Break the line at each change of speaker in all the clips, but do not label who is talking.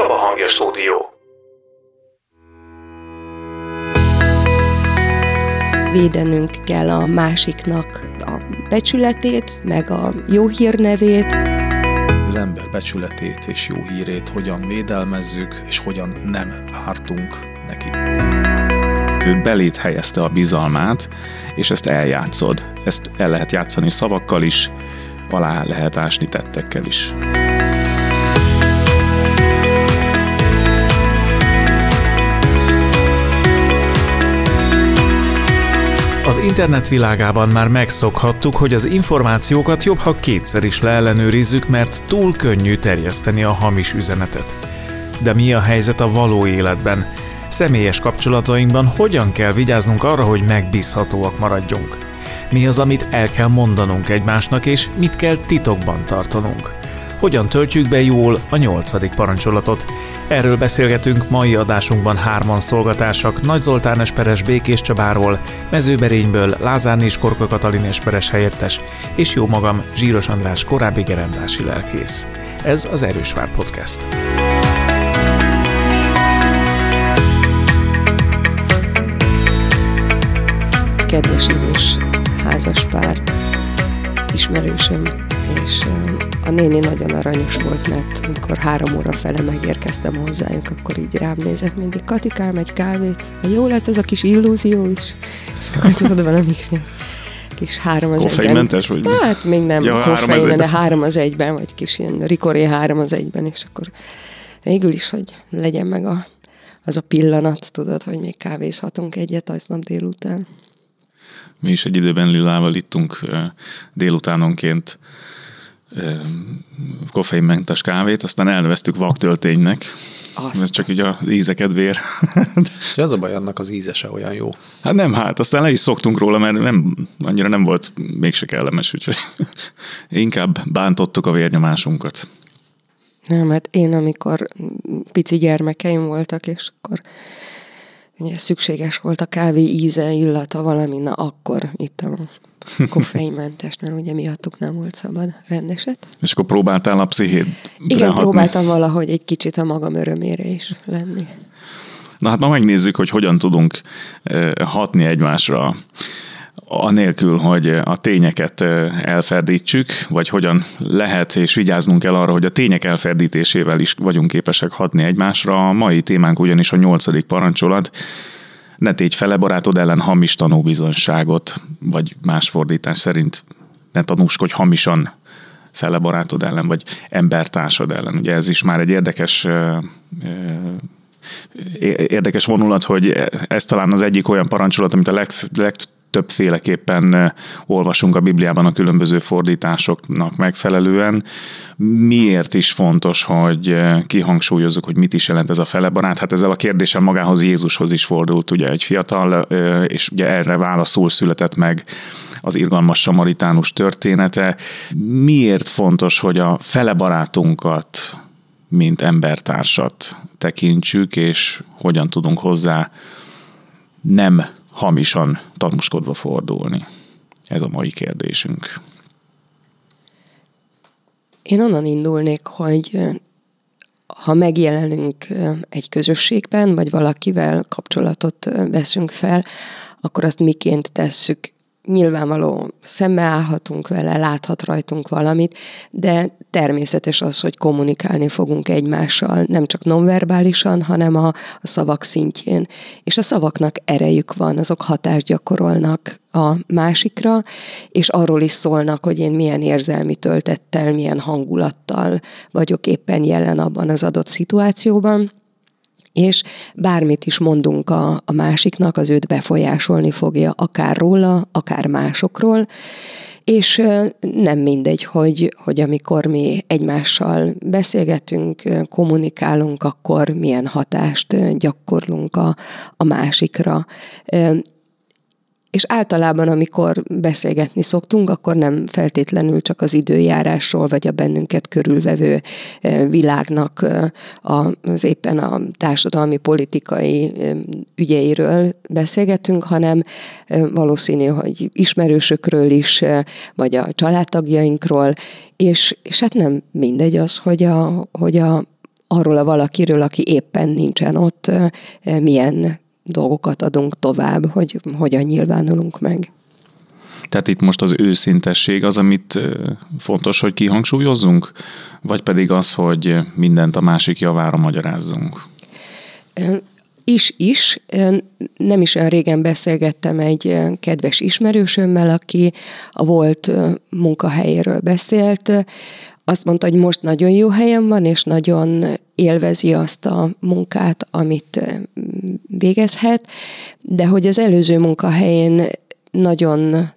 Csaba Hangja Stúdió.
Védenünk kell a másiknak a becsületét, meg a jó hírnevét.
Az ember becsületét és jó hírét hogyan védelmezzük, és hogyan nem ártunk neki.
Ő belét helyezte a bizalmát, és ezt eljátszod. Ezt el lehet játszani szavakkal is, alá lehet ásni tettekkel is.
Az internet világában már megszokhattuk, hogy az információkat jobb, ha kétszer is leellenőrizzük, mert túl könnyű terjeszteni a hamis üzenetet. De mi a helyzet a való életben? Személyes kapcsolatainkban hogyan kell vigyáznunk arra, hogy megbízhatóak maradjunk? Mi az, amit el kell mondanunk egymásnak, és mit kell titokban tartanunk? Hogyan töltjük be jól a nyolcadik parancsolatot. Erről beszélgetünk mai adásunkban hárman szolgatársak Nagy Zoltán Esperes Békés Csabáról, Mezőberényből Lázár és Korka Katalin Esperes helyettes, és jó magam Zsíros András korábbi gerendási lelkész. Ez az Erősvár Podcast.
Kedves idős házas pár, ismerősöm, és a néni nagyon aranyos volt, mert amikor három óra fele megérkeztem hozzájuk, akkor így rám nézett mindig, Katikám, egy kávét, jó lesz ez a kis illúzió is, és akkor tudod valami is kis három az
Koffeinmentes vagy?
Hát még nem ja, koffein, de három az egyben, vagy kis ilyen rikoré három az egyben, és akkor végül is, hogy legyen meg a, az a pillanat, tudod, hogy még kávézhatunk egyet aznap délután.
Mi is egy időben Lilával ittunk délutánonként koffeinmentes kávét, aztán elneveztük vaktölténynek, mert csak így az íze kedvér.
És az a baj, annak az íze se olyan jó.
Hát nem, hát aztán le is szoktunk róla, mert nem, annyira nem volt mégse kellemes, úgyhogy inkább bántottuk a vérnyomásunkat.
Nem, hát én amikor pici gyermekeim voltak, és akkor ugye szükséges volt a kávé íze, illata valami, na akkor itt a koffeinmentes, mert ugye miattuk nem volt szabad rendeset.
És akkor próbáltál a pszichéd
Igen, hatni. próbáltam valahogy egy kicsit a magam örömére is lenni.
Na hát ma megnézzük, hogy hogyan tudunk hatni egymásra anélkül, hogy a tényeket elferdítsük, vagy hogyan lehet és vigyáznunk kell arra, hogy a tények elferdítésével is vagyunk képesek hatni egymásra. A mai témánk ugyanis a nyolcadik parancsolat, ne tégy fele barátod ellen hamis tanúbizonyságot, vagy más fordítás szerint ne tanúskodj hamisan fele barátod ellen, vagy embertársad ellen. Ugye ez is már egy érdekes érdekes vonulat, hogy ez talán az egyik olyan parancsolat, amit a leg, leg, többféleképpen olvasunk a Bibliában a különböző fordításoknak megfelelően. Miért is fontos, hogy kihangsúlyozzuk, hogy mit is jelent ez a felebarát? Hát ezzel a kérdéssel magához Jézushoz is fordult ugye egy fiatal, és ugye erre válaszul született meg az irgalmas samaritánus története. Miért fontos, hogy a felebarátunkat, mint embertársat tekintsük, és hogyan tudunk hozzá nem hamisan tanúskodva fordulni? Ez a mai kérdésünk.
Én onnan indulnék, hogy ha megjelenünk egy közösségben, vagy valakivel kapcsolatot veszünk fel, akkor azt miként tesszük nyilvánvaló szembeállhatunk vele, láthat rajtunk valamit, de természetes az, hogy kommunikálni fogunk egymással, nem csak nonverbálisan, hanem a, a szavak szintjén. És a szavaknak erejük van, azok hatást gyakorolnak a másikra, és arról is szólnak, hogy én milyen érzelmi töltettel, milyen hangulattal vagyok éppen jelen abban az adott szituációban és bármit is mondunk a, a másiknak, az őt befolyásolni fogja, akár róla, akár másokról, és nem mindegy, hogy, hogy amikor mi egymással beszélgetünk, kommunikálunk, akkor milyen hatást gyakorlunk a, a másikra. És általában, amikor beszélgetni szoktunk, akkor nem feltétlenül csak az időjárásról, vagy a bennünket körülvevő világnak az éppen a társadalmi, politikai ügyeiről beszélgetünk, hanem valószínű, hogy ismerősökről is, vagy a családtagjainkról, és, és hát nem mindegy az, hogy a, hogy a arról a valakiről, aki éppen nincsen ott, milyen dolgokat adunk tovább, hogy hogyan nyilvánulunk meg.
Tehát itt most az őszintesség az, amit fontos, hogy kihangsúlyozzunk, vagy pedig az, hogy mindent a másik javára magyarázzunk?
is is. Nem is olyan régen beszélgettem egy kedves ismerősömmel, aki a volt munkahelyéről beszélt. Azt mondta, hogy most nagyon jó helyen van, és nagyon élvezi azt a munkát, amit végezhet, de hogy az előző munkahelyén nagyon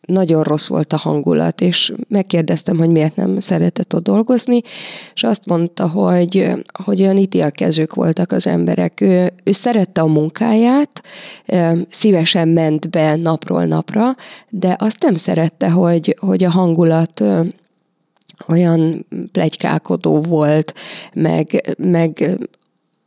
nagyon rossz volt a hangulat, és megkérdeztem, hogy miért nem szeretett ott dolgozni, és azt mondta, hogy, hogy olyan ítélkezők voltak az emberek. Ő, ő szerette a munkáját, szívesen ment be napról napra, de azt nem szerette, hogy, hogy a hangulat olyan plegykálkodó volt, meg, meg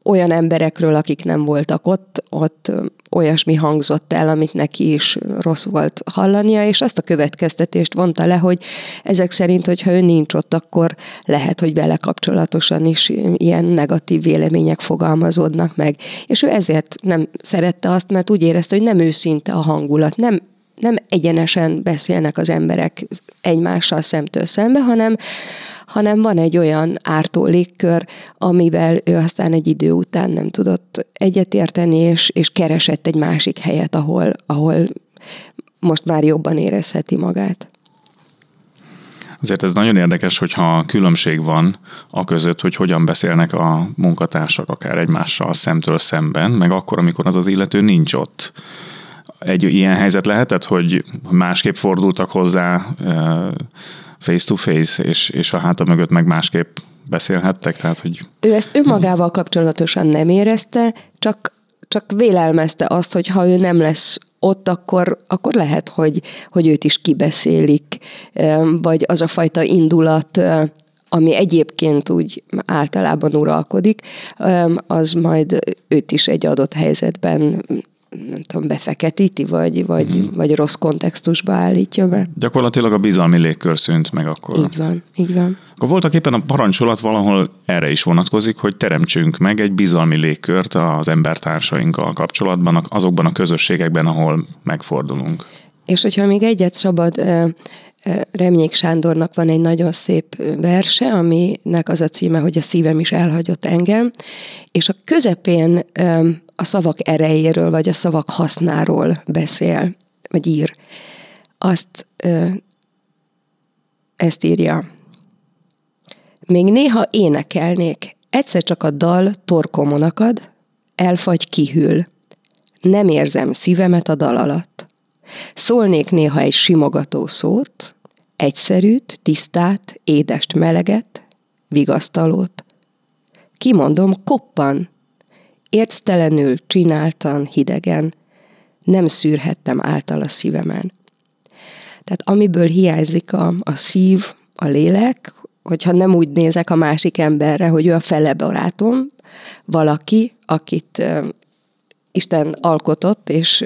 olyan emberekről, akik nem voltak ott, ott olyasmi hangzott el, amit neki is rossz volt hallania, és azt a következtetést vonta le, hogy ezek szerint, hogyha ő nincs ott, akkor lehet, hogy vele kapcsolatosan is ilyen negatív vélemények fogalmazódnak meg. És ő ezért nem szerette azt, mert úgy érezte, hogy nem őszinte a hangulat, nem nem egyenesen beszélnek az emberek egymással szemtől szembe, hanem, hanem van egy olyan ártó légkör, amivel ő aztán egy idő után nem tudott egyetérteni, és, és keresett egy másik helyet, ahol, ahol most már jobban érezheti magát.
Azért ez nagyon érdekes, hogyha különbség van a között, hogy hogyan beszélnek a munkatársak akár egymással szemtől szemben, meg akkor, amikor az az illető nincs ott egy ilyen helyzet lehetett, hogy másképp fordultak hozzá face-to-face, és, és a háta mögött meg másképp beszélhettek? Tehát, hogy...
Ő ezt önmagával kapcsolatosan nem érezte, csak, csak vélelmezte azt, hogy ha ő nem lesz ott, akkor, akkor lehet, hogy, hogy őt is kibeszélik, vagy az a fajta indulat, ami egyébként úgy általában uralkodik, az majd őt is egy adott helyzetben nem tudom, befeketíti, vagy, vagy, mm. vagy rossz kontextusba állítja be.
Gyakorlatilag a bizalmi légkör szűnt meg akkor.
Így van, így van.
Akkor voltak éppen a parancsolat valahol erre is vonatkozik, hogy teremtsünk meg egy bizalmi légkört az embertársainkkal kapcsolatban, azokban a közösségekben, ahol megfordulunk.
És hogyha még egyet szabad, Remnyék Sándornak van egy nagyon szép verse, aminek az a címe, hogy a szívem is elhagyott engem, és a közepén a szavak erejéről, vagy a szavak hasznáról beszél, vagy ír. Azt ö, ezt írja. Még néha énekelnék, egyszer csak a dal torkomon akad, elfagy kihűl. Nem érzem szívemet a dal alatt. Szólnék néha egy simogató szót, egyszerűt, tisztát, édest, meleget, vigasztalót. Kimondom, koppan, Érctelenül, csináltan, hidegen, nem szűrhettem által a szívemen. Tehát amiből hiányzik a, a szív, a lélek, hogyha nem úgy nézek a másik emberre, hogy ő a fele barátom, valaki, akit Isten alkotott, és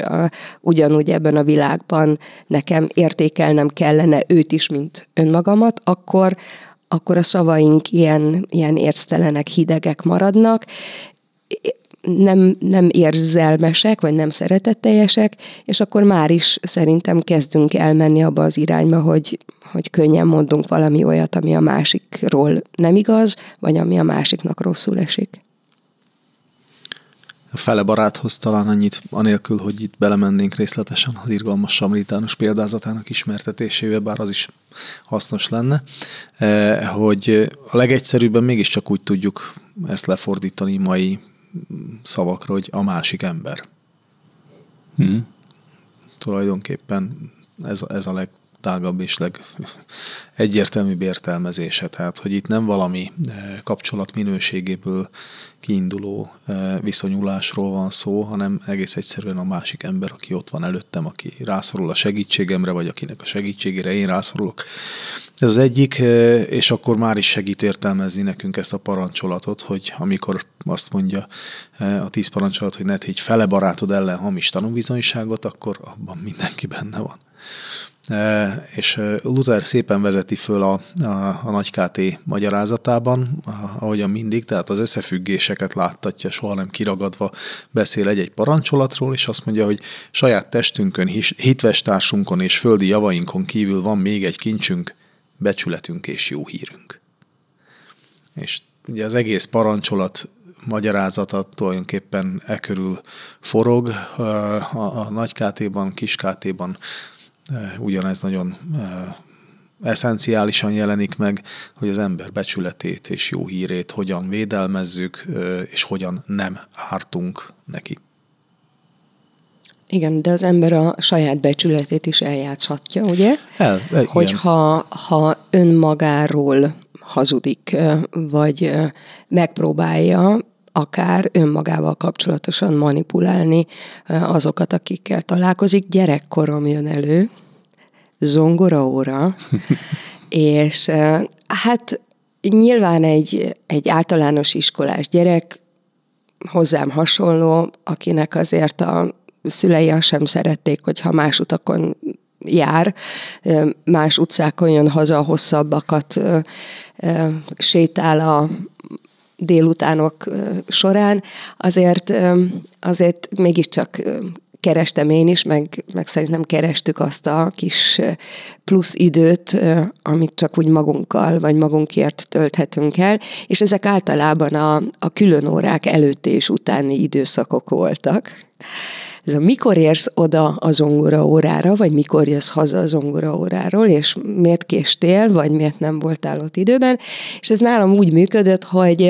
ugyanúgy ebben a világban nekem értékelnem kellene őt is, mint önmagamat, akkor, akkor a szavaink ilyen, ilyen érctelenek, hidegek maradnak, nem, nem érzelmesek, vagy nem szeretetteljesek, és akkor már is szerintem kezdünk elmenni abba az irányba, hogy, hogy könnyen mondunk valami olyat, ami a másikról nem igaz, vagy ami a másiknak rosszul esik.
A fele baráthoz talán annyit, anélkül, hogy itt belemennénk részletesen az irgalmas samritánus példázatának ismertetésével, bár az is hasznos lenne, eh, hogy a legegyszerűbben mégiscsak úgy tudjuk ezt lefordítani mai szavakra, hogy a másik ember. Hmm. Tulajdonképpen ez, ez a legtágabb és legegyértelműbb értelmezése. Tehát, hogy itt nem valami eh, kapcsolat minőségéből kiinduló eh, viszonyulásról van szó, hanem egész egyszerűen a másik ember, aki ott van előttem, aki rászorul a segítségemre, vagy akinek a segítségére én rászorulok. Ez az egyik, eh, és akkor már is segít értelmezni nekünk ezt a parancsolatot, hogy amikor azt mondja a tíz parancsolat, hogy ne tégy fele barátod ellen hamis tanúbizonyságot, akkor abban mindenki benne van. És Luther szépen vezeti föl a, a, a Nagy KT magyarázatában, ahogyan mindig, tehát az összefüggéseket láttatja, soha nem kiragadva beszél egy-egy parancsolatról, és azt mondja, hogy saját testünkön, hitvestársunkon és földi javainkon kívül van még egy kincsünk, becsületünk és jó hírünk. És ugye az egész parancsolat magyarázata tulajdonképpen e körül forog. A, a nagy KT-ban ugyanez nagyon eszenciálisan jelenik meg, hogy az ember becsületét és jó hírét hogyan védelmezzük, és hogyan nem ártunk neki.
Igen, de az ember a saját becsületét is eljátszhatja, ugye?
El,
igen. Hogyha ha önmagáról hazudik, vagy megpróbálja akár önmagával kapcsolatosan manipulálni azokat, akikkel találkozik. Gyerekkorom jön elő, zongoraóra, és hát nyilván egy, egy általános iskolás gyerek, hozzám hasonló, akinek azért a szülei azt sem szerették, hogyha más utakon jár, más utcákon jön haza, hosszabbakat sétál a délutánok során, azért, azért mégiscsak kerestem én is, meg, meg szerintem kerestük azt a kis plusz időt, amit csak úgy magunkkal, vagy magunkért tölthetünk el, és ezek általában a, a külön órák előtti és utáni időszakok voltak. Ez a mikor érsz oda a zongora órára, vagy mikor jössz haza a zongora óráról, és miért késtél, vagy miért nem voltál ott időben, és ez nálam úgy működött, hogy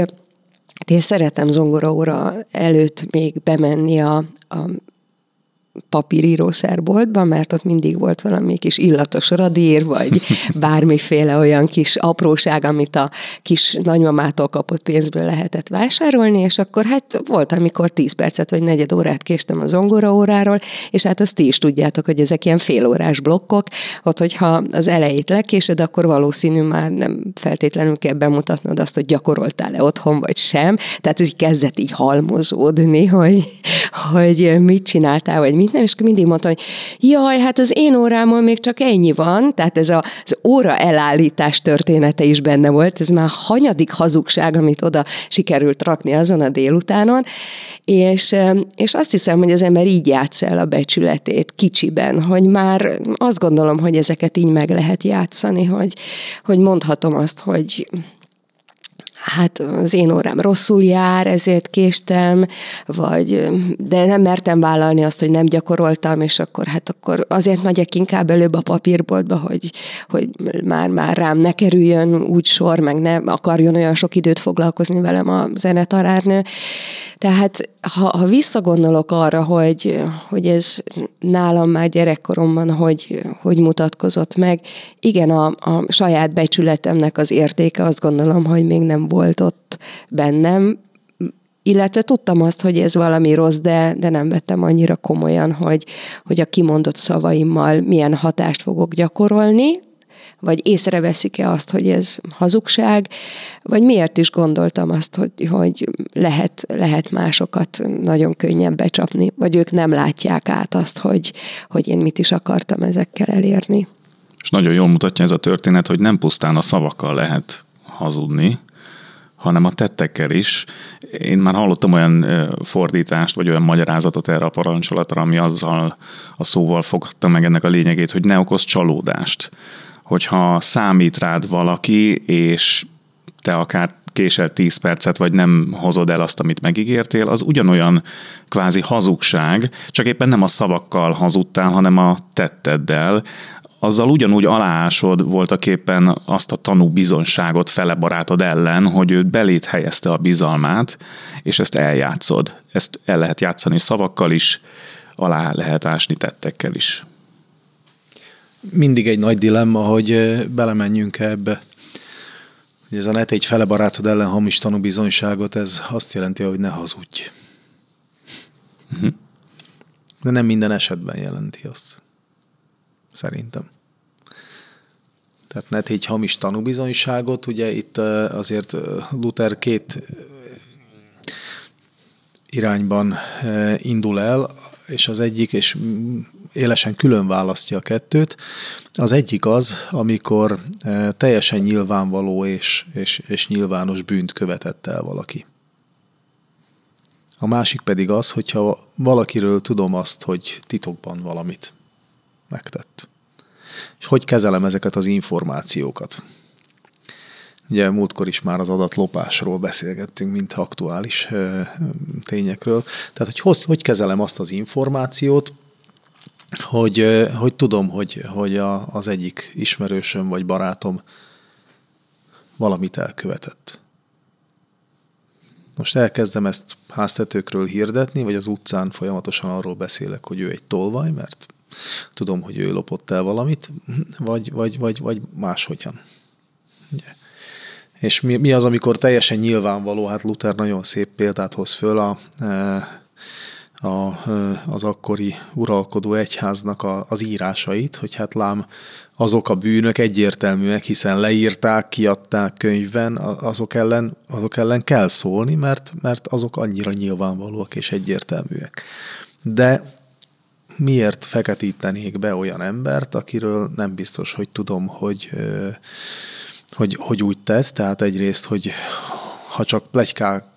én szeretem zongoraóra előtt még bemenni a, a papírírószerboltban, mert ott mindig volt valami kis illatos radír, vagy bármiféle olyan kis apróság, amit a kis nagymamától kapott pénzből lehetett vásárolni, és akkor hát volt, amikor 10 percet vagy negyed órát késtem a zongora óráról, és hát azt ti is tudjátok, hogy ezek ilyen félórás blokkok, ott hogyha az elejét lekésed, akkor valószínű már nem feltétlenül kell bemutatnod azt, hogy gyakoroltál-e otthon, vagy sem. Tehát ez így kezdett így halmozódni, hogy, hogy mit csináltál, vagy mit nem, és akkor mindig mondta, hogy jaj, hát az én órámon még csak ennyi van, tehát ez a, az óra elállítás története is benne volt, ez már hanyadik hazugság, amit oda sikerült rakni azon a délutánon, és, és azt hiszem, hogy az ember így játsz el a becsületét kicsiben, hogy már azt gondolom, hogy ezeket így meg lehet játszani, hogy, hogy mondhatom azt, hogy hát az én órám rosszul jár, ezért késtem, vagy de nem mertem vállalni azt, hogy nem gyakoroltam, és akkor hát akkor azért megyek inkább előbb a papírboltba, hogy, hogy már, már rám ne kerüljön úgy sor, meg ne akarjon olyan sok időt foglalkozni velem a zenetarárnő. Tehát ha, ha visszagondolok arra, hogy, hogy ez nálam már gyerekkoromban hogy, hogy mutatkozott meg, igen, a, a saját becsületemnek az értéke azt gondolom, hogy még nem volt ott bennem, illetve tudtam azt, hogy ez valami rossz, de, de nem vettem annyira komolyan, hogy, hogy a kimondott szavaimmal milyen hatást fogok gyakorolni, vagy észreveszik-e azt, hogy ez hazugság, vagy miért is gondoltam azt, hogy, hogy lehet, lehet másokat nagyon könnyen becsapni, vagy ők nem látják át azt, hogy, hogy én mit is akartam ezekkel elérni.
És nagyon jól mutatja ez a történet, hogy nem pusztán a szavakkal lehet hazudni, hanem a tettekkel is. Én már hallottam olyan fordítást, vagy olyan magyarázatot erre a parancsolatra, ami azzal a szóval fogadta meg ennek a lényegét, hogy ne okoz csalódást hogyha számít rád valaki, és te akár késel 10 percet, vagy nem hozod el azt, amit megígértél, az ugyanolyan kvázi hazugság, csak éppen nem a szavakkal hazudtál, hanem a tetteddel, azzal ugyanúgy aláásod voltak éppen azt a tanú bizonságot fele barátod ellen, hogy őt belét helyezte a bizalmát, és ezt eljátszod. Ezt el lehet játszani szavakkal is, alá lehet ásni tettekkel is
mindig egy nagy dilemma, hogy belemenjünk ebbe. Hogy ez a net egy fele barátod ellen hamis tanúbizonyságot, ez azt jelenti, hogy ne hazudj. De nem minden esetben jelenti azt. Szerintem. Tehát net egy hamis tanúbizonyságot, ugye itt azért Luther két irányban indul el, és az egyik, és élesen külön választja a kettőt. Az egyik az, amikor teljesen nyilvánvaló és, és, és nyilvános bűnt követett el valaki. A másik pedig az, hogyha valakiről tudom azt, hogy titokban valamit megtett. És hogy kezelem ezeket az információkat. Ugye múltkor is már az adatlopásról beszélgettünk, mint aktuális tényekről. Tehát, hogy, hogy kezelem azt az információt, hogy, hogy tudom, hogy, hogy a, az egyik ismerősöm vagy barátom valamit elkövetett. Most elkezdem ezt háztetőkről hirdetni, vagy az utcán folyamatosan arról beszélek, hogy ő egy tolvaj, mert tudom, hogy ő lopott el valamit, vagy, vagy, vagy, vagy máshogyan. Ugye? És mi, mi az, amikor teljesen nyilvánvaló, hát Luther nagyon szép példát hoz föl a, e, a, az akkori uralkodó egyháznak a, az írásait, hogy hát lám azok a bűnök egyértelműek, hiszen leírták, kiadták könyvben, azok ellen, azok ellen kell szólni, mert, mert azok annyira nyilvánvalóak és egyértelműek. De miért feketítenék be olyan embert, akiről nem biztos, hogy tudom, hogy hogy, hogy úgy tett, tehát egyrészt, hogy ha csak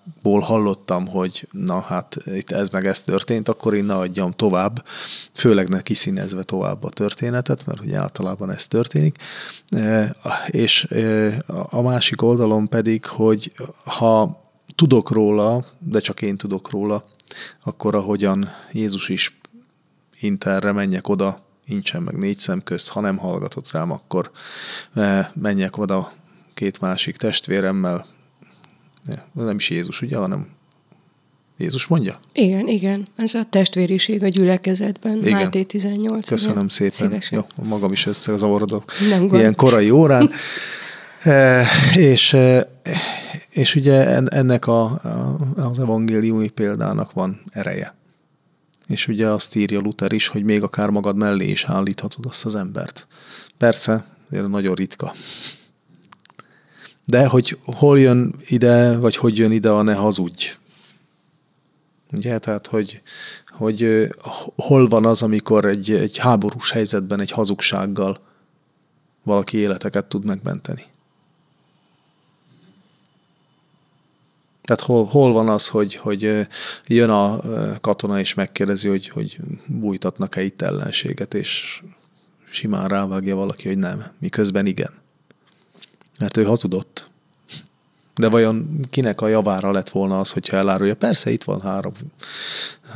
plegykából hallottam, hogy na hát itt ez meg ez történt, akkor én ne adjam tovább, főleg ne kiszínezve tovább a történetet, mert ugye általában ez történik. E, és e, a másik oldalon pedig, hogy ha tudok róla, de csak én tudok róla, akkor ahogyan Jézus is interre menjek oda, nincsen meg négy szem közt, ha nem hallgatott rám, akkor eh, menjek oda két másik testvéremmel. Nem is Jézus, ugye, hanem Jézus mondja?
Igen, igen. Ez a testvériség a gyülekezetben, igen. Máté 18.
Köszönöm igen. szépen. Szívesen. Jó, magam is összezavarodok ilyen korai órán. e, és, e, és ugye ennek a, a, az evangéliumi példának van ereje. És ugye azt írja Luther is, hogy még akár magad mellé is állíthatod azt az embert. Persze, nagyon ritka. De hogy hol jön ide, vagy hogy jön ide a ne hazudj. Ugye, tehát, hogy, hogy hol van az, amikor egy, egy háborús helyzetben egy hazugsággal valaki életeket tud megmenteni. Tehát hol, hol van az, hogy, hogy jön a katona és megkérdezi, hogy, hogy bújtatnak-e itt ellenséget, és simán rávágja valaki, hogy nem, miközben igen. Mert ő hazudott. De vajon kinek a javára lett volna az, hogyha elárulja? Persze, itt van három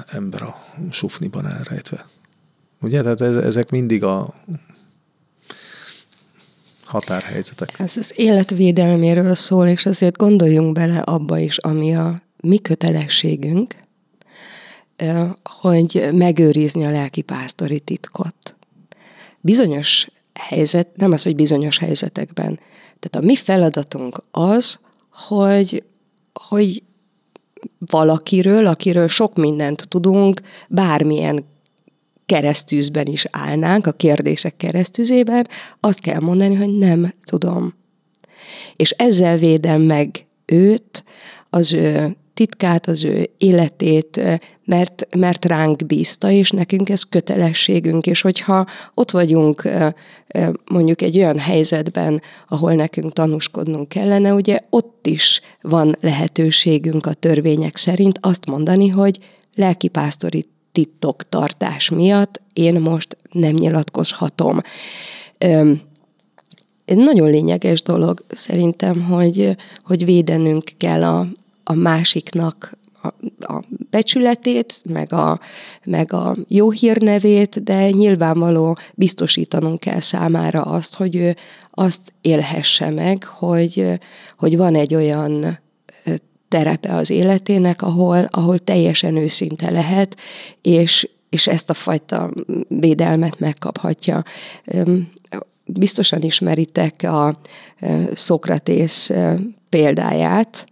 ember a sufniban elrejtve. Ugye? Tehát ez, ezek mindig a határhelyzetek.
Ez az életvédelméről szól, és azért gondoljunk bele abba is, ami a mi kötelességünk, hogy megőrizni a lelki pásztori titkot. Bizonyos helyzet, nem az, hogy bizonyos helyzetekben. Tehát a mi feladatunk az, hogy, hogy valakiről, akiről sok mindent tudunk, bármilyen keresztűzben is állnánk, a kérdések keresztűzében, azt kell mondani, hogy nem tudom. És ezzel védem meg őt, az ő titkát, az ő életét, mert, mert ránk bízta, és nekünk ez kötelességünk, és hogyha ott vagyunk mondjuk egy olyan helyzetben, ahol nekünk tanúskodnunk kellene, ugye ott is van lehetőségünk a törvények szerint azt mondani, hogy lelkipásztori titoktartás miatt én most nem nyilatkozhatom. Egy nagyon lényeges dolog szerintem, hogy, hogy védenünk kell a, a másiknak a, a becsületét, meg a, meg a jó hírnevét, de nyilvánvaló biztosítanunk kell számára azt, hogy ő azt élhesse meg, hogy, hogy van egy olyan terepe az életének, ahol, ahol teljesen őszinte lehet, és, és ezt a fajta védelmet megkaphatja. Biztosan ismeritek a Szokratész példáját,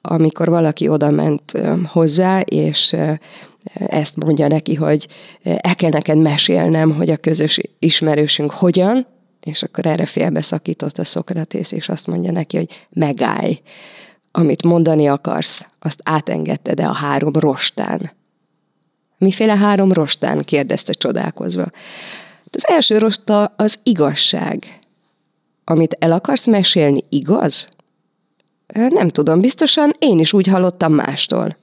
amikor valaki oda ment hozzá, és ezt mondja neki, hogy el kell neked mesélnem, hogy a közös ismerősünk hogyan, és akkor erre félbeszakított a Szokratész, és azt mondja neki, hogy megállj amit mondani akarsz, azt átengedted-e a három rostán. Miféle három rostán? kérdezte csodálkozva. Az első rosta az igazság. Amit el akarsz mesélni, igaz? Nem tudom, biztosan én is úgy hallottam mástól.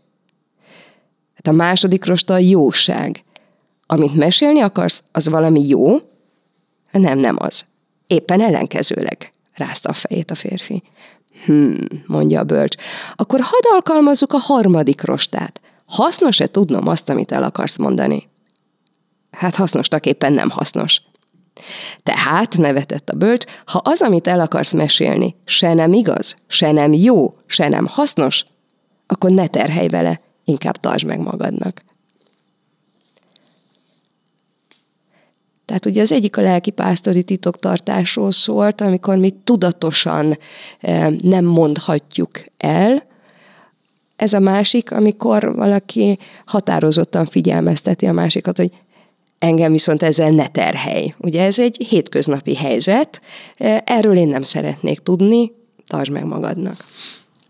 Hát a második rosta a jóság. Amit mesélni akarsz, az valami jó? Nem, nem az. Éppen ellenkezőleg, rázta a fejét a férfi. Hmm, mondja a bölcs. Akkor hadd alkalmazzuk a harmadik rostát. Hasznos-e tudnom azt, amit el akarsz mondani? Hát hasznosnak éppen nem hasznos. Tehát, nevetett a bölcs, ha az, amit el akarsz mesélni, se nem igaz, se nem jó, se nem hasznos, akkor ne terhelj vele, inkább tartsd meg magadnak. Tehát ugye az egyik a lelki pásztori titoktartásról szólt, amikor mi tudatosan eh, nem mondhatjuk el, ez a másik, amikor valaki határozottan figyelmezteti a másikat, hogy engem viszont ezzel ne terhelj. Ugye ez egy hétköznapi helyzet, erről én nem szeretnék tudni, tartsd meg magadnak.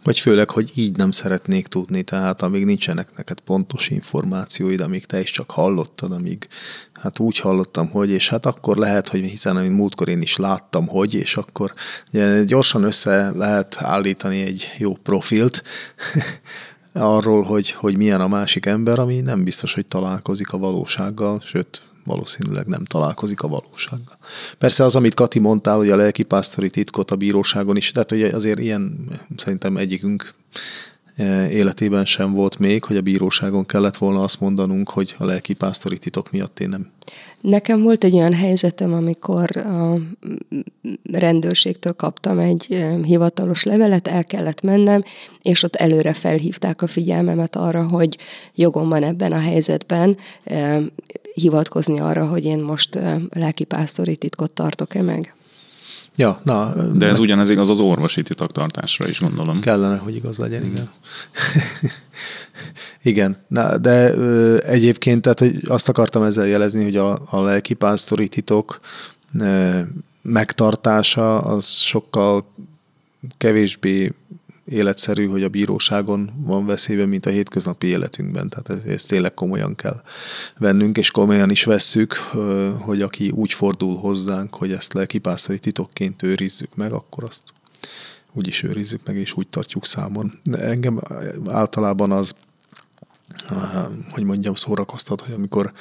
Vagy főleg, hogy így nem szeretnék tudni, tehát amíg nincsenek neked pontos információid, amíg te is csak hallottad, amíg hát úgy hallottam, hogy, és hát akkor lehet, hogy hiszen amit múltkor én is láttam, hogy, és akkor ugye, gyorsan össze lehet állítani egy jó profilt, arról, hogy, hogy milyen a másik ember, ami nem biztos, hogy találkozik a valósággal, sőt, valószínűleg nem találkozik a valósággal. Persze az, amit Kati mondtál, hogy a lelkipásztori titkot a bíróságon is, tehát hogy azért ilyen szerintem egyikünk életében sem volt még, hogy a bíróságon kellett volna azt mondanunk, hogy a lelkipásztori titok miatt én nem
Nekem volt egy olyan helyzetem, amikor a rendőrségtől kaptam egy hivatalos levelet, el kellett mennem, és ott előre felhívták a figyelmemet arra, hogy jogom van ebben a helyzetben hivatkozni arra, hogy én most lelkipásztori titkot tartok-e meg.
Ja, na.
De ez ugyanez igaz az orvosi titoktartásra is, gondolom.
Kellene, hogy igaz legyen, igen. Igen, Na, de ö, egyébként tehát, hogy azt akartam ezzel jelezni, hogy a, a lelkipásztori titok ö, megtartása az sokkal kevésbé életszerű, hogy a bíróságon van veszélyben, mint a hétköznapi életünkben. Tehát ezt, ezt tényleg komolyan kell vennünk, és komolyan is vesszük, hogy aki úgy fordul hozzánk, hogy ezt lelkipásztori titokként őrizzük meg, akkor azt úgy is őrizzük meg, és úgy tartjuk számon. De engem általában az hogy mondjam, szórakoztat, hogy amikor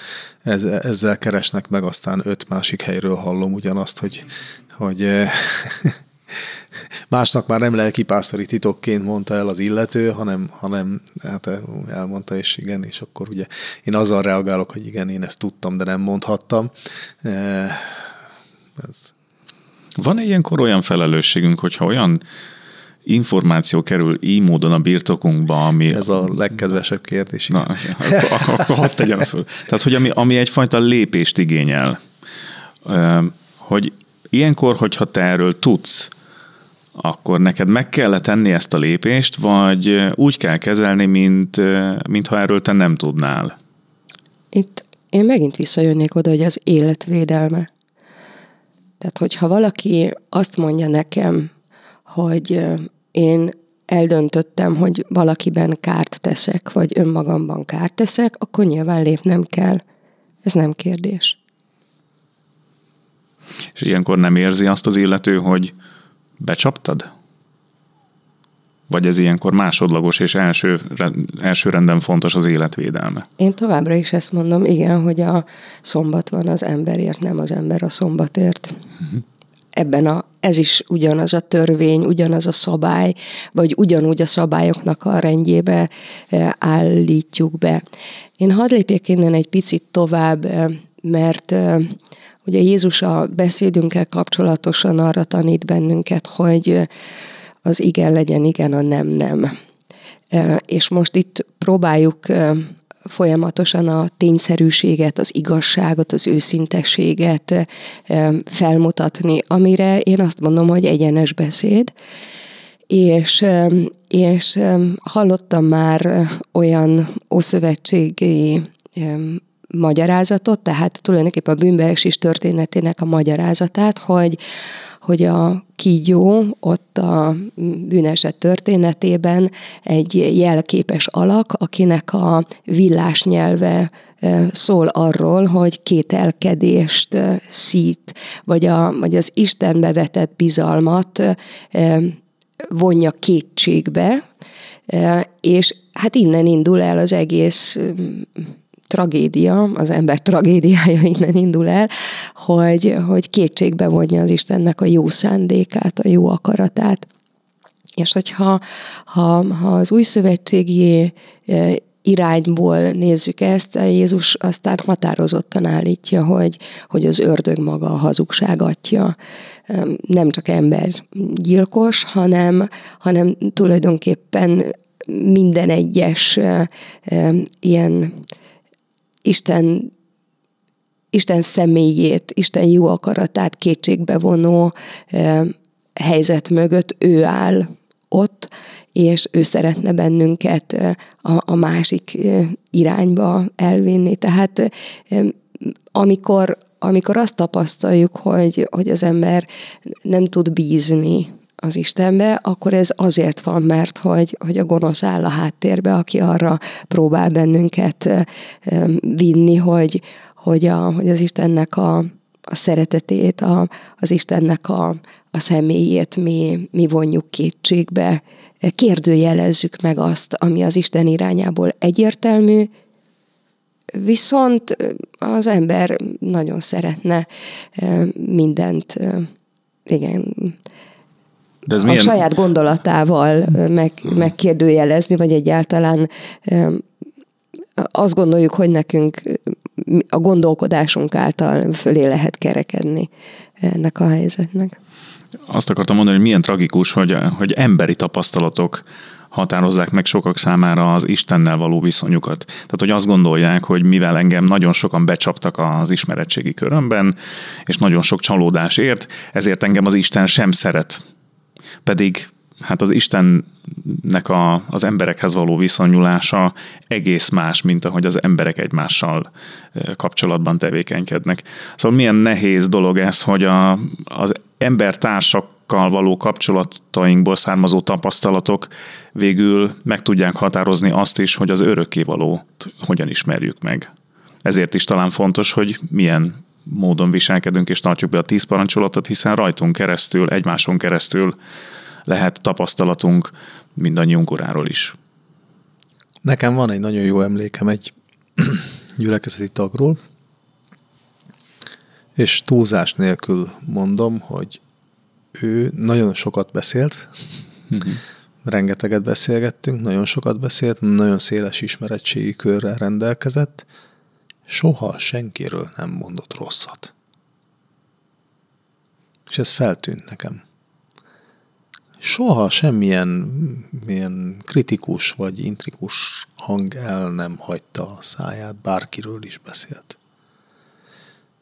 ezzel keresnek meg, aztán öt másik helyről hallom ugyanazt, hogy, hogy másnak már nem lelkipásztori titokként mondta el az illető, hanem, hanem hát elmondta, és igen, és akkor ugye én azzal reagálok, hogy igen, én ezt tudtam, de nem mondhattam.
Ez. Van-e ilyenkor olyan felelősségünk, hogyha olyan információ kerül így módon a birtokunkba, ami...
Ez a legkedvesebb kérdés.
Na, akkor hadd tegyem föl. Tehát, hogy ami, ami egyfajta lépést igényel, hogy ilyenkor, hogyha te erről tudsz, akkor neked meg kell tenni ezt a lépést, vagy úgy kell kezelni, mint, mint ha erről te nem tudnál?
Itt én megint visszajönnék oda, hogy az életvédelme. Tehát, hogyha valaki azt mondja nekem, hogy én eldöntöttem, hogy valakiben kárt teszek, vagy önmagamban kárt teszek, akkor nyilván lépnem kell. Ez nem kérdés.
És ilyenkor nem érzi azt az illető, hogy becsaptad? Vagy ez ilyenkor másodlagos és első, első renden fontos az életvédelme?
Én továbbra is ezt mondom, igen, hogy a szombat van az emberért, nem az ember a szombatért. Uh-huh ebben a, ez is ugyanaz a törvény, ugyanaz a szabály, vagy ugyanúgy a szabályoknak a rendjébe e, állítjuk be. Én hadd lépjek innen egy picit tovább, e, mert e, ugye Jézus a beszédünkkel kapcsolatosan arra tanít bennünket, hogy az igen legyen igen, a nem nem. És most itt próbáljuk folyamatosan a tényszerűséget, az igazságot, az őszintességet felmutatni, amire én azt mondom, hogy egyenes beszéd. És, és hallottam már olyan ószövetségi magyarázatot, tehát tulajdonképpen a bűnbeesés történetének a magyarázatát, hogy hogy a kígyó ott a bűneset történetében egy jelképes alak, akinek a villás nyelve szól arról, hogy kételkedést szít, vagy, a, vagy az Istenbe vetett bizalmat vonja kétségbe, és hát innen indul el az egész tragédia, az ember tragédiája innen indul el, hogy, hogy kétségbe vonja az Istennek a jó szándékát, a jó akaratát. És hogyha ha, ha az új szövetségi irányból nézzük ezt, Jézus aztán határozottan állítja, hogy, hogy az ördög maga a hazugság atya. Nem csak ember gyilkos, hanem, hanem tulajdonképpen minden egyes ilyen Isten, Isten személyét, Isten jó akaratát kétségbevonó helyzet mögött ő áll ott, és ő szeretne bennünket a, a másik irányba elvinni. Tehát amikor, amikor azt tapasztaljuk, hogy, hogy az ember nem tud bízni az Istenbe, akkor ez azért van, mert hogy, hogy a gonosz áll a háttérbe, aki arra próbál bennünket vinni, hogy, hogy, a, hogy az Istennek a, a szeretetét, a, az Istennek a, a személyét mi, mi vonjuk kétségbe, kérdőjelezzük meg azt, ami az Isten irányából egyértelmű, viszont az ember nagyon szeretne mindent, igen, de ez a milyen... saját gondolatával meg, megkérdőjelezni, vagy egyáltalán azt gondoljuk, hogy nekünk a gondolkodásunk által fölé lehet kerekedni ennek a helyzetnek.
Azt akartam mondani, hogy milyen tragikus, hogy, hogy emberi tapasztalatok határozzák meg sokak számára az Istennel való viszonyukat. Tehát, hogy azt gondolják, hogy mivel engem nagyon sokan becsaptak az ismeretségi körömben, és nagyon sok csalódás ért, ezért engem az Isten sem szeret pedig hát az Istennek a, az emberekhez való viszonyulása egész más, mint ahogy az emberek egymással kapcsolatban tevékenykednek. Szóval milyen nehéz dolog ez, hogy a, az embertársakkal való kapcsolatainkból származó tapasztalatok végül meg tudják határozni azt is, hogy az örökkévalót hogyan ismerjük meg. Ezért is talán fontos, hogy milyen módon viselkedünk és tartjuk be a tíz parancsolatot, hiszen rajtunk keresztül, egymáson keresztül lehet tapasztalatunk mindannyiunk uráról is.
Nekem van egy nagyon jó emlékem egy gyülekezeti tagról, és túlzás nélkül mondom, hogy ő nagyon sokat beszélt, mhm. rengeteget beszélgettünk, nagyon sokat beszélt, nagyon széles ismeretségi körrel rendelkezett, soha senkiről nem mondott rosszat. És ez feltűnt nekem. Soha semmilyen milyen kritikus vagy intrikus hang el nem hagyta a száját, bárkiről is beszélt.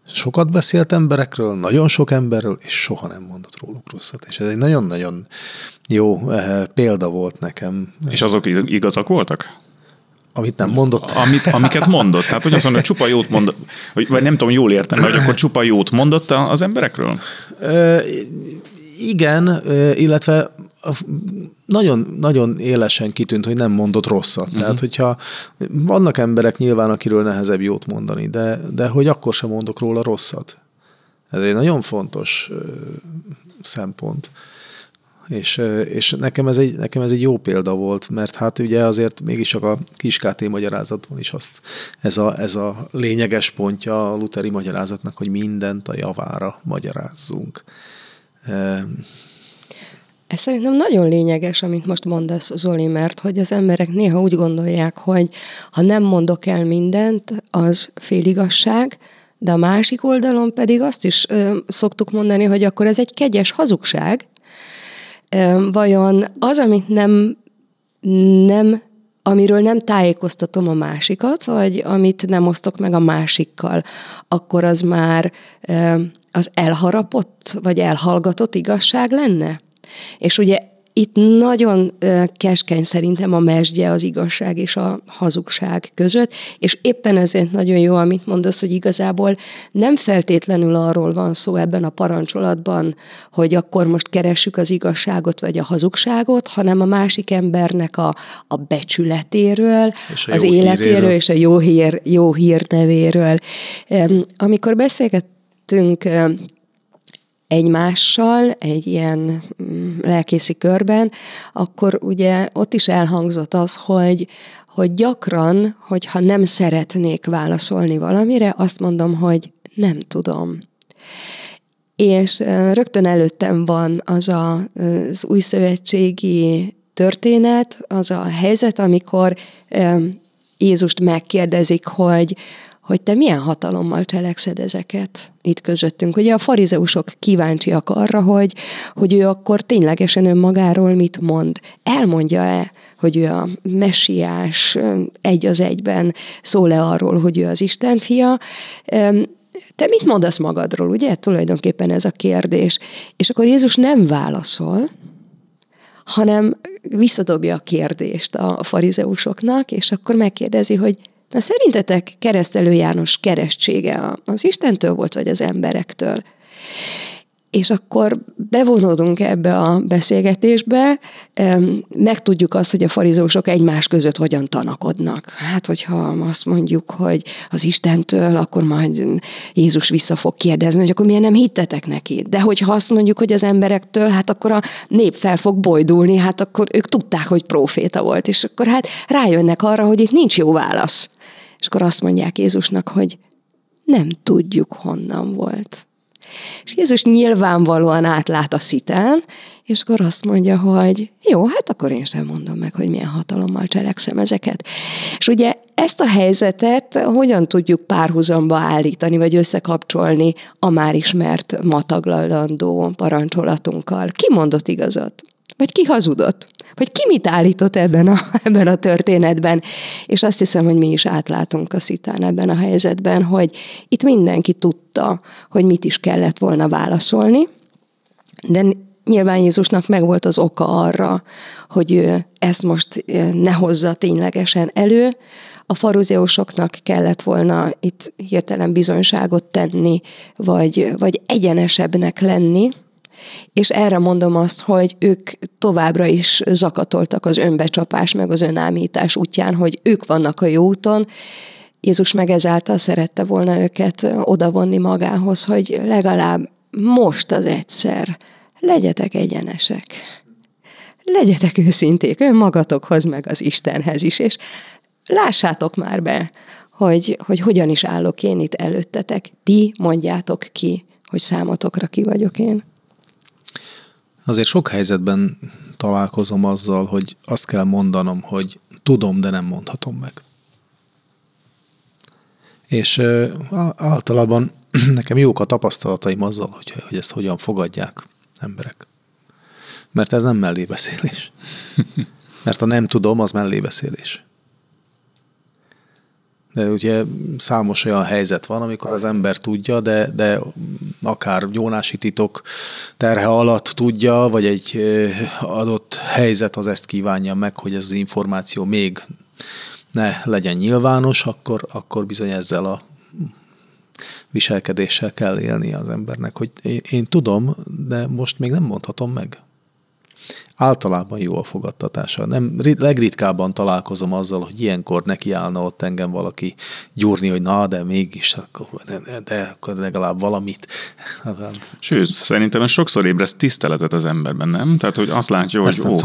Sokat beszélt emberekről, nagyon sok emberről, és soha nem mondott róluk rosszat. És ez egy nagyon-nagyon jó eh, példa volt nekem.
És azok igazak voltak?
Amit nem mondott?
Amit, amiket mondott. Tehát, hogy azt mondja, hogy csupa jót mondott, vagy, vagy nem tudom, jól értem, hogy akkor csupa jót mondott az emberekről?
Ö, igen, illetve nagyon, nagyon élesen kitűnt, hogy nem mondott rosszat. Uh-huh. Tehát, hogyha vannak emberek nyilván, akiről nehezebb jót mondani, de, de hogy akkor sem mondok róla rosszat. Ez egy nagyon fontos szempont. És, és nekem, ez egy, nekem ez egy jó példa volt, mert hát ugye azért mégis csak a KT magyarázatban is azt, ez a, ez a lényeges pontja a luteri magyarázatnak, hogy mindent a javára magyarázzunk.
Ez szerintem nagyon lényeges, amit most mondasz, Zoli, mert hogy az emberek néha úgy gondolják, hogy ha nem mondok el mindent, az féligasság, de a másik oldalon pedig azt is ö, szoktuk mondani, hogy akkor ez egy kegyes hazugság, vajon az, amit nem, nem amiről nem tájékoztatom a másikat, vagy amit nem osztok meg a másikkal, akkor az már az elharapott, vagy elhallgatott igazság lenne? És ugye itt nagyon keskeny szerintem a mesdje az igazság és a hazugság között, és éppen ezért nagyon jó, amit mondasz, hogy igazából nem feltétlenül arról van szó ebben a parancsolatban, hogy akkor most keressük az igazságot vagy a hazugságot, hanem a másik embernek a, a becsületéről, a az életéről híréről. és a jó, hír, jó hírnevéről. Amikor beszélgettünk egymással egy ilyen mm, lelkészi körben, akkor ugye ott is elhangzott az, hogy, hogy gyakran, hogyha nem szeretnék válaszolni valamire, azt mondom, hogy nem tudom. És rögtön előttem van az a, az új szövetségi történet, az a helyzet, amikor Jézust megkérdezik, hogy, hogy te milyen hatalommal cselekszed ezeket itt közöttünk. Ugye a farizeusok kíváncsiak arra, hogy, hogy ő akkor ténylegesen önmagáról mit mond. Elmondja-e, hogy ő a messiás egy az egyben, szól-e arról, hogy ő az Isten fia. Te mit mondasz magadról, ugye? Tulajdonképpen ez a kérdés. És akkor Jézus nem válaszol, hanem visszadobja a kérdést a farizeusoknak, és akkor megkérdezi, hogy Na szerintetek keresztelő János keresztsége az Istentől volt, vagy az emberektől? És akkor bevonódunk ebbe a beszélgetésbe, megtudjuk azt, hogy a farizósok egymás között hogyan tanakodnak. Hát, hogyha azt mondjuk, hogy az Istentől, akkor majd Jézus vissza fog kérdezni, hogy akkor miért nem hittetek neki. De hogyha azt mondjuk, hogy az emberektől, hát akkor a nép fel fog bojdulni, hát akkor ők tudták, hogy proféta volt, és akkor hát rájönnek arra, hogy itt nincs jó válasz. És akkor azt mondják Jézusnak, hogy nem tudjuk, honnan volt. És Jézus nyilvánvalóan átlát a szitán, és akkor azt mondja, hogy jó, hát akkor én sem mondom meg, hogy milyen hatalommal cselekszem ezeket. És ugye ezt a helyzetet hogyan tudjuk párhuzamba állítani, vagy összekapcsolni a már ismert mataglalandó parancsolatunkkal? Ki mondott igazat? Vagy ki hazudott? Vagy ki mit állított ebben a, ebben a történetben? És azt hiszem, hogy mi is átlátunk a szitán ebben a helyzetben, hogy itt mindenki tudta, hogy mit is kellett volna válaszolni, de nyilván Jézusnak megvolt az oka arra, hogy ő ezt most ne hozza ténylegesen elő, a faruzeusoknak kellett volna itt hirtelen bizonyságot tenni, vagy, vagy egyenesebbnek lenni, és erre mondom azt, hogy ők továbbra is zakatoltak az önbecsapás meg az önállítás útján, hogy ők vannak a jó úton, Jézus meg ezáltal szerette volna őket odavonni magához, hogy legalább most az egyszer legyetek egyenesek. Legyetek őszinték önmagatokhoz, meg az Istenhez is, és lássátok már be, hogy, hogy hogyan is állok én itt előttetek. Ti mondjátok ki, hogy számotokra ki vagyok én.
Azért sok helyzetben találkozom azzal, hogy azt kell mondanom, hogy tudom, de nem mondhatom meg. És általában nekem jók a tapasztalataim azzal, hogy, hogy ezt hogyan fogadják emberek. Mert ez nem mellébeszélés. Mert a nem tudom, az mellébeszélés. De ugye számos olyan helyzet van, amikor az ember tudja, de, de akár gyónási titok terhe alatt tudja, vagy egy adott helyzet az ezt kívánja meg, hogy ez az információ még ne legyen nyilvános, akkor, akkor bizony ezzel a viselkedéssel kell élni az embernek, hogy én, én tudom, de most még nem mondhatom meg általában jó a fogadtatása. Nem, legritkábban találkozom azzal, hogy ilyenkor nekiállna ott engem valaki gyúrni, hogy na, de mégis, akkor, de, de, de akkor legalább valamit.
Sőt, szerintem ez sokszor ébreszt tiszteletet az emberben, nem? Tehát, hogy azt látja, hogy ó,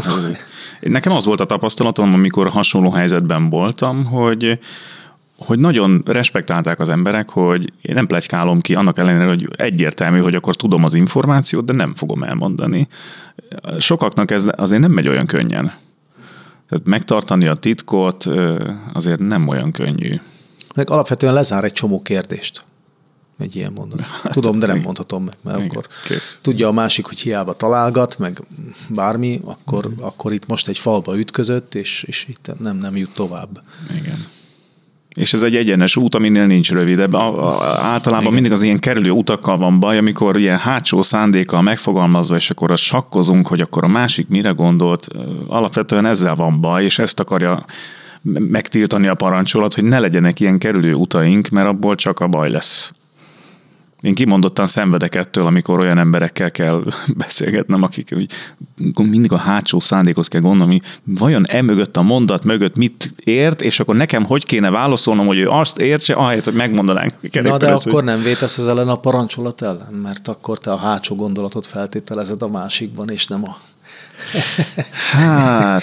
nekem az volt a tapasztalatom, amikor hasonló helyzetben voltam, hogy hogy nagyon respektálták az emberek, hogy én nem plegykálom ki, annak ellenére, hogy egyértelmű, hogy akkor tudom az információt, de nem fogom elmondani. Sokaknak ez azért nem megy olyan könnyen. Tehát megtartani a titkot azért nem olyan könnyű.
Meg alapvetően lezár egy csomó kérdést. Egy ilyen mondat. Hát, tudom, de nem mondhatom meg, mert igen, akkor kész. tudja a másik, hogy hiába találgat, meg bármi, akkor, mm. akkor itt most egy falba ütközött, és, és itt nem, nem jut tovább.
Igen. És ez egy egyenes út, aminél nincs rövidebb. A, a, általában Igen. mindig az ilyen kerülő utakkal van baj, amikor ilyen hátsó szándékkal megfogalmazva, és akkor azt sakkozunk, hogy akkor a másik mire gondolt. Alapvetően ezzel van baj, és ezt akarja megtiltani a parancsolat, hogy ne legyenek ilyen kerülő utaink, mert abból csak a baj lesz. Én kimondottan szenvedek ettől, amikor olyan emberekkel kell beszélgetnem, akik hogy mindig a hátsó szándékhoz kell gondolni, vajon e mögött a mondat mögött mit ért, és akkor nekem hogy kéne válaszolnom, hogy ő azt értse, ahelyett, hogy megmondanánk.
Na de akkor nem vétesz az ellen a parancsolat ellen, mert akkor te a hátsó gondolatot feltételezed a másikban, és nem a...
hát,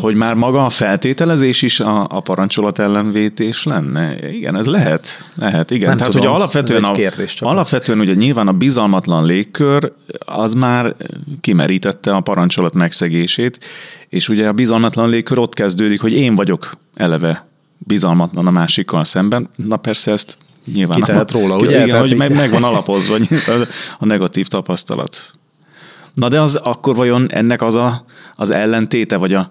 hogy már maga a feltételezés is a, a parancsolat ellenvétés lenne? Igen, ez lehet. Lehet, igen.
Nem
Tehát,
tudom,
hogy alapvetően, a,
kérdés csak.
alapvetően ugye nyilván a bizalmatlan légkör az már kimerítette a parancsolat megszegését, és ugye a bizalmatlan légkör ott kezdődik, hogy én vagyok eleve bizalmatlan a másikkal szemben. Na persze ezt nyilván...
Ki tehet róla, ugye?
Igen,
Tehát
hogy
így-
meg, megvan alapozva a negatív tapasztalat. Na de az akkor vajon ennek az a, az ellentéte, vagy a,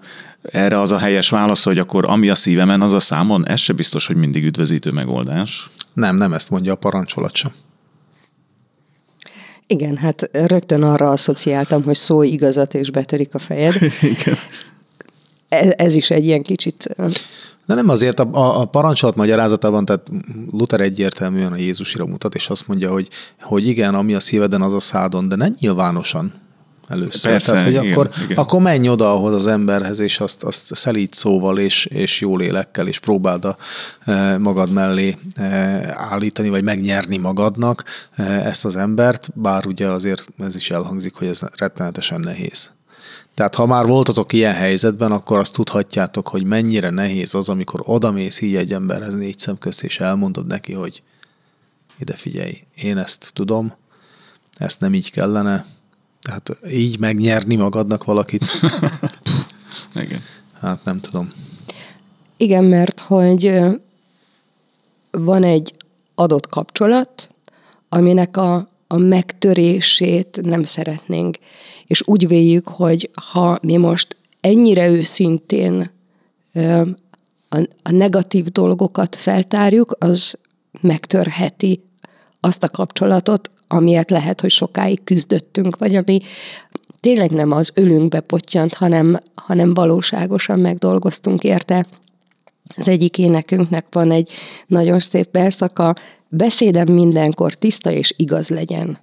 erre az a helyes válasz, hogy akkor ami a szívemen, az a számon, ez se biztos, hogy mindig üdvözítő megoldás.
Nem, nem ezt mondja a parancsolat sem.
Igen, hát rögtön arra asszociáltam, hogy szó igazat és betörik a fejed.
Igen.
Ez, ez is egy ilyen kicsit
De nem azért a, a, a parancsolat magyarázatában, tehát Luther egyértelműen a Jézusira mutat, és azt mondja, hogy, hogy igen, ami a szíveden, az a szádon, de ne nyilvánosan először.
Persze,
Tehát, hogy
igen,
akkor,
igen.
akkor menj oda ahhoz az emberhez, és azt, azt szelíd szóval, és, és jó lélekkel, és próbáld a, e, magad mellé e, állítani, vagy megnyerni magadnak e, ezt az embert, bár ugye azért ez is elhangzik, hogy ez rettenetesen nehéz. Tehát ha már voltatok ilyen helyzetben, akkor azt tudhatjátok, hogy mennyire nehéz az, amikor odamész így egy emberhez négy szem közt, és elmondod neki, hogy ide figyelj, én ezt tudom, ezt nem így kellene, tehát így megnyerni magadnak valakit,
Igen.
hát nem tudom.
Igen, mert hogy van egy adott kapcsolat, aminek a, a megtörését nem szeretnénk. És úgy véljük, hogy ha mi most ennyire őszintén a, a negatív dolgokat feltárjuk, az megtörheti azt a kapcsolatot, amiért lehet, hogy sokáig küzdöttünk, vagy ami tényleg nem az ölünkbe pottyant, hanem, hanem valóságosan megdolgoztunk érte. Az egyik énekünknek van egy nagyon szép verszaka, beszédem mindenkor tiszta és igaz legyen.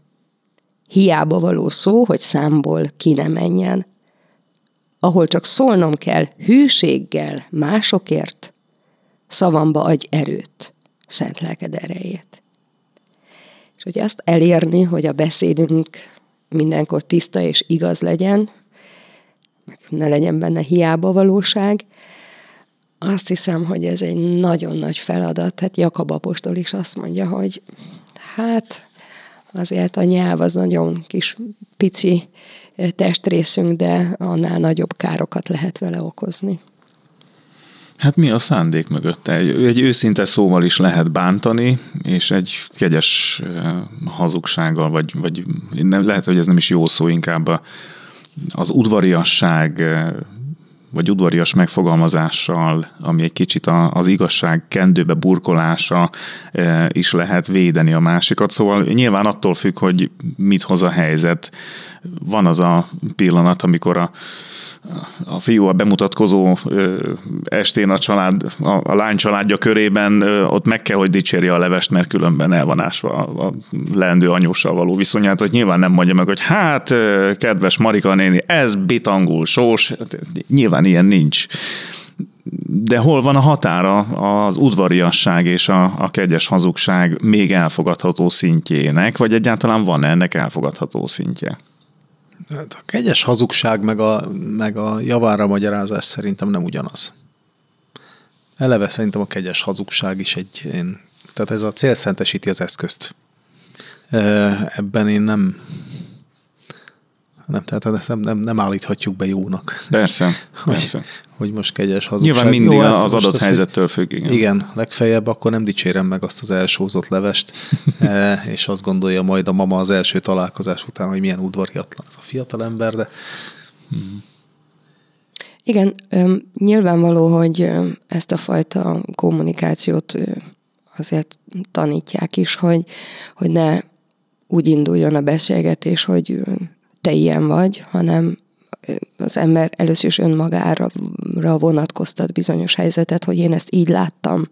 Hiába való szó, hogy számból ki ne menjen. Ahol csak szólnom kell hűséggel másokért, szavamba adj erőt, szent lelked erejét. És hogy azt elérni, hogy a beszédünk mindenkor tiszta és igaz legyen, meg ne legyen benne hiába valóság, azt hiszem, hogy ez egy nagyon nagy feladat. Hát Jakab apostol is azt mondja, hogy hát azért a nyelv az nagyon kis pici testrészünk, de annál nagyobb károkat lehet vele okozni.
Hát mi a szándék mögötte? Egy, egy őszinte szóval is lehet bántani, és egy kegyes hazugsággal, vagy, vagy nem, lehet, hogy ez nem is jó szó, inkább az udvariasság, vagy udvarias megfogalmazással, ami egy kicsit az igazság kendőbe burkolása is lehet védeni a másikat. Szóval nyilván attól függ, hogy mit hoz a helyzet. Van az a pillanat, amikor a a fiú a bemutatkozó estén a család, a, a lány családja körében ott meg kell, hogy dicsérje a levest, mert különben el van ásva a, a leendő anyóssal való viszonyát, hogy nyilván nem mondja meg, hogy hát, kedves Marika néni, ez bitangul sós, Hát, nyilván ilyen nincs. De hol van a határa az udvariasság és a, a kegyes hazugság még elfogadható szintjének, vagy egyáltalán van ennek elfogadható szintje?
Hát a kegyes hazugság meg a, meg a javára magyarázás szerintem nem ugyanaz. Eleve szerintem a kegyes hazugság is egy, én, tehát ez a cél szentesíti az eszközt. Ebben én nem, nem, tehát ezt nem, nem, nem állíthatjuk be jónak.
Persze,
Hogy,
persze.
hogy most kegyes hazugság.
Nyilván mindig
Jó, hát
az adott helyzettől függ. Igen.
Igen, legfeljebb akkor nem dicsérem meg azt az elsózott levest, eh, és azt gondolja majd a mama az első találkozás után, hogy milyen udvariatlan ez a fiatal ember, de
Igen, nyilvánvaló, hogy ezt a fajta kommunikációt azért tanítják is, hogy, hogy ne úgy induljon a beszélgetés, hogy te ilyen vagy, hanem az ember először is önmagára vonatkoztat bizonyos helyzetet, hogy én ezt így láttam,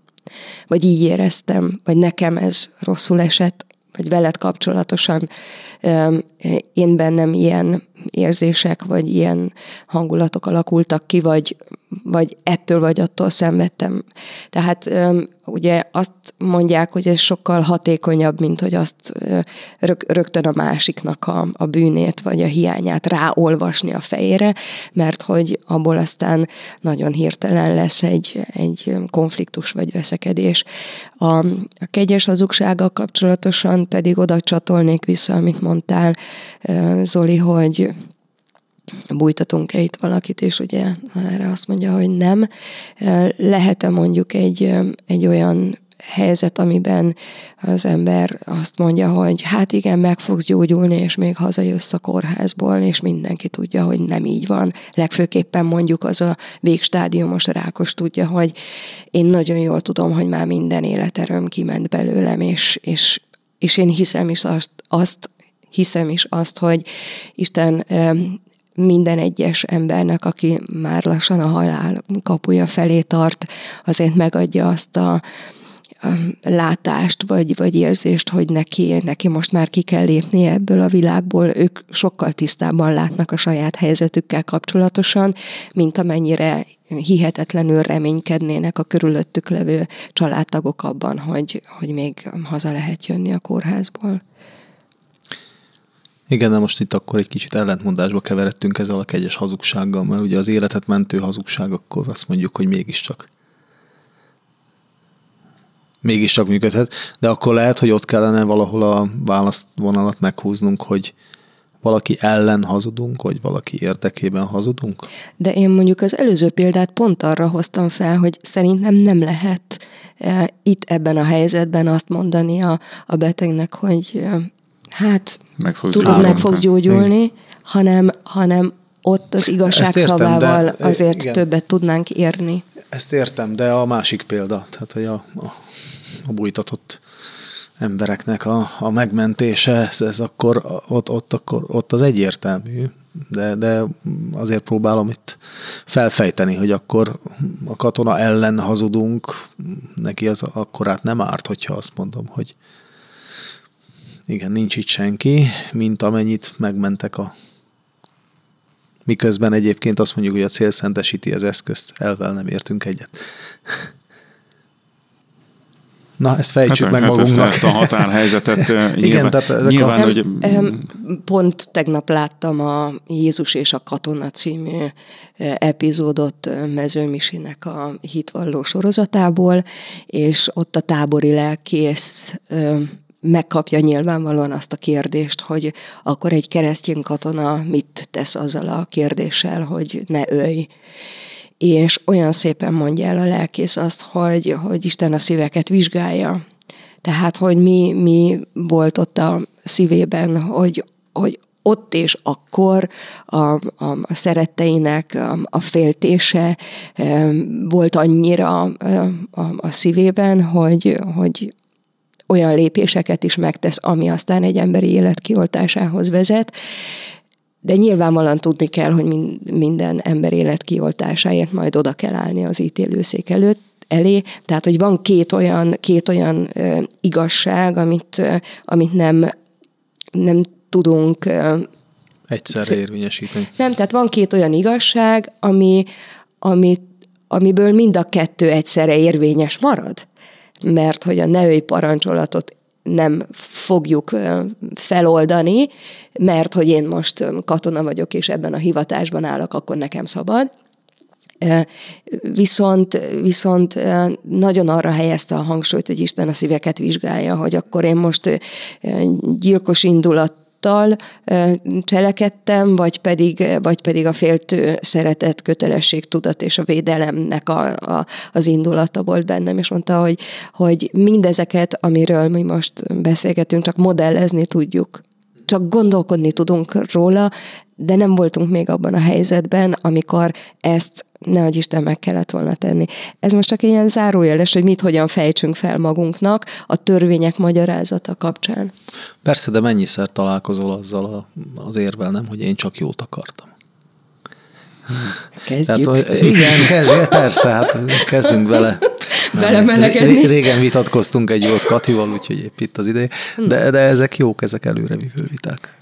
vagy így éreztem, vagy nekem ez rosszul esett, vagy veled kapcsolatosan én bennem ilyen érzések, vagy ilyen hangulatok alakultak ki, vagy, vagy ettől vagy attól szenvedtem. Tehát ugye azt mondják, hogy ez sokkal hatékonyabb, mint hogy azt rögtön a másiknak a, a bűnét, vagy a hiányát ráolvasni a fejére, mert hogy abból aztán nagyon hirtelen lesz egy, egy konfliktus vagy veszekedés. A, a kegyes hazugsággal kapcsolatosan pedig oda csatolnék vissza, amit mondtál, Zoli, hogy bújtatunk-e itt valakit, és ugye erre azt mondja, hogy nem. Lehet-e mondjuk egy, egy olyan helyzet, amiben az ember azt mondja, hogy hát igen, meg fogsz gyógyulni, és még hazajössz a kórházból, és mindenki tudja, hogy nem így van. Legfőképpen mondjuk az a végstádiumos rákos tudja, hogy én nagyon jól tudom, hogy már minden életerőm kiment belőlem, és, és, és én hiszem is azt, azt hiszem is azt, hogy Isten minden egyes embernek, aki már lassan a halál kapuja felé tart, azért megadja azt a, látást, vagy, vagy érzést, hogy neki, neki most már ki kell lépni ebből a világból. Ők sokkal tisztábban látnak a saját helyzetükkel kapcsolatosan, mint amennyire hihetetlenül reménykednének a körülöttük levő családtagok abban, hogy, hogy még haza lehet jönni a kórházból.
Igen, de most itt akkor egy kicsit ellentmondásba keveredtünk ezzel a kegyes hazugsággal, mert ugye az életet mentő hazugság, akkor azt mondjuk, hogy mégiscsak mégiscsak működhet, de akkor lehet, hogy ott kellene valahol a választvonalat meghúznunk, hogy valaki ellen hazudunk, vagy valaki érdekében hazudunk?
De én mondjuk az előző példát pont arra hoztam fel, hogy szerintem nem lehet e, itt ebben a helyzetben azt mondani a, a betegnek, hogy e, hát meg fogsz tudod, gyógyulni. meg fogsz gyógyulni, hanem, hanem ott az igazság értem, szavával de, azért igen. többet tudnánk érni.
Ezt értem, de a másik példa, tehát hogy a, a, a bújtatott embereknek a, a megmentése, ez, ez akkor ott, ott, akkor ott az egyértelmű, de, de azért próbálom itt felfejteni, hogy akkor a katona ellen hazudunk, neki az akkor át nem árt, hogyha azt mondom, hogy igen, nincs itt senki, mint amennyit megmentek a Miközben egyébként azt mondjuk, hogy a cél szentesíti az eszközt, elvel nem értünk egyet. Na, ezt fejtsük hát, meg hát magunknak.
Ezt a határhelyzetet. Igen, nyilván, tehát ezek
nyilván, a... hogy... Pont tegnap láttam a Jézus és a Katona című epizódot Mezőmisinek a hitvalló sorozatából, és ott a tábori lelkész megkapja nyilvánvalóan azt a kérdést, hogy akkor egy keresztény katona mit tesz azzal a kérdéssel, hogy ne ölj. És olyan szépen mondja el a lelkész azt, hogy, hogy Isten a szíveket vizsgálja. Tehát, hogy mi, mi volt ott a szívében, hogy, hogy ott és akkor a, a, a szeretteinek a, a féltése e, volt annyira a, a, a szívében, hogy, hogy olyan lépéseket is megtesz, ami aztán egy emberi élet kioltásához vezet. De nyilvánvalóan tudni kell, hogy minden ember élet kioltásáért majd oda kell állni az ítélőszék előtt, elé. Tehát, hogy van két olyan, két olyan ö, igazság, amit, ö, amit nem, nem tudunk ö,
egyszerre érvényesíteni.
Nem, tehát van két olyan igazság, ami, ami, amiből mind a kettő egyszerre érvényes marad mert hogy a neői parancsolatot nem fogjuk feloldani, mert hogy én most katona vagyok, és ebben a hivatásban állok, akkor nekem szabad. Viszont, viszont nagyon arra helyezte a hangsúlyt, hogy Isten a szíveket vizsgálja, hogy akkor én most gyilkos indulat tudattal cselekedtem, vagy pedig, vagy pedig a féltő szeretet, kötelesség, tudat és a védelemnek a, a, az indulata volt bennem, és mondta, hogy, hogy mindezeket, amiről mi most beszélgetünk, csak modellezni tudjuk. Csak gondolkodni tudunk róla, de nem voltunk még abban a helyzetben, amikor ezt ne hogy Isten meg kellett volna tenni. Ez most csak ilyen zárójeles, hogy mit hogyan fejtsünk fel magunknak a törvények magyarázata kapcsán.
Persze, de mennyiszer találkozol azzal a, az érvel, nem, hogy én csak jót akartam.
Kezdjük.
Tehát, hogy igen, kezdjük, persze, hát kezdünk bele.
Belemelegedni.
Régen vitatkoztunk egy jót Katival, úgyhogy épp itt az ideje. De, de ezek jók, ezek előrevívő viták.